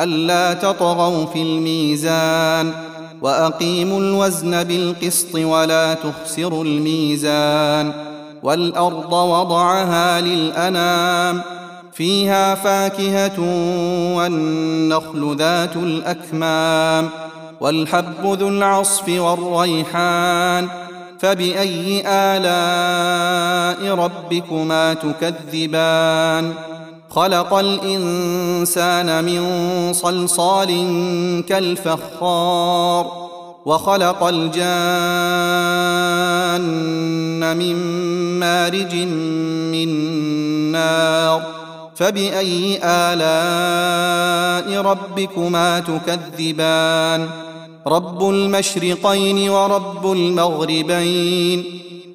ألا تطغوا في الميزان وأقيموا الوزن بالقسط ولا تخسروا الميزان والأرض وضعها للأنام فيها فاكهة والنخل ذات الأكمام والحب ذو العصف والريحان فبأي آلاء ربكما تكذبان خلق الإنسان من صلصال كالفخار وخلق الجان من مارج من نار فبأي آلاء ربكما تكذبان؟ رب المشرقين ورب المغربين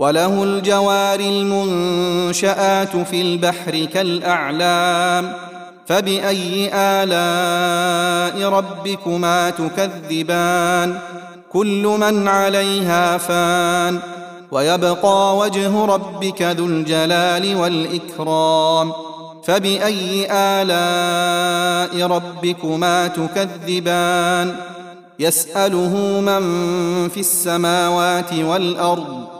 وله الجوار المنشآت في البحر كالأعلام. فبأي آلاء ربكما تكذبان؟ كل من عليها فان. ويبقى وجه ربك ذو الجلال والإكرام. فبأي آلاء ربكما تكذبان؟ يسأله من في السماوات والأرض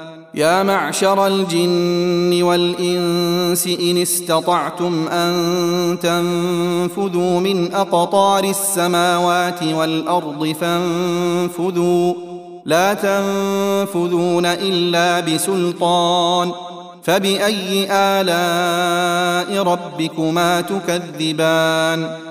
يا معشر الجن والإنس إن استطعتم أن تنفذوا من أقطار السماوات والأرض فانفذوا. لا تنفذون إلا بسلطان. فبأي آلاء ربكما تكذبان؟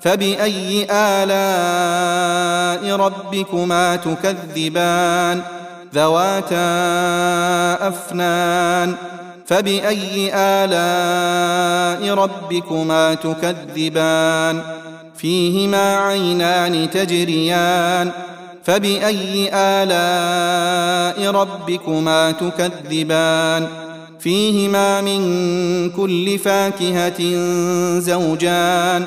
فبأي آلاء ربكما تكذبان؟ ذواتا أفنان؟ فبأي آلاء ربكما تكذبان؟ فيهما عينان تجريان؟ فبأي آلاء ربكما تكذبان؟ فيهما من كل فاكهة زوجان؟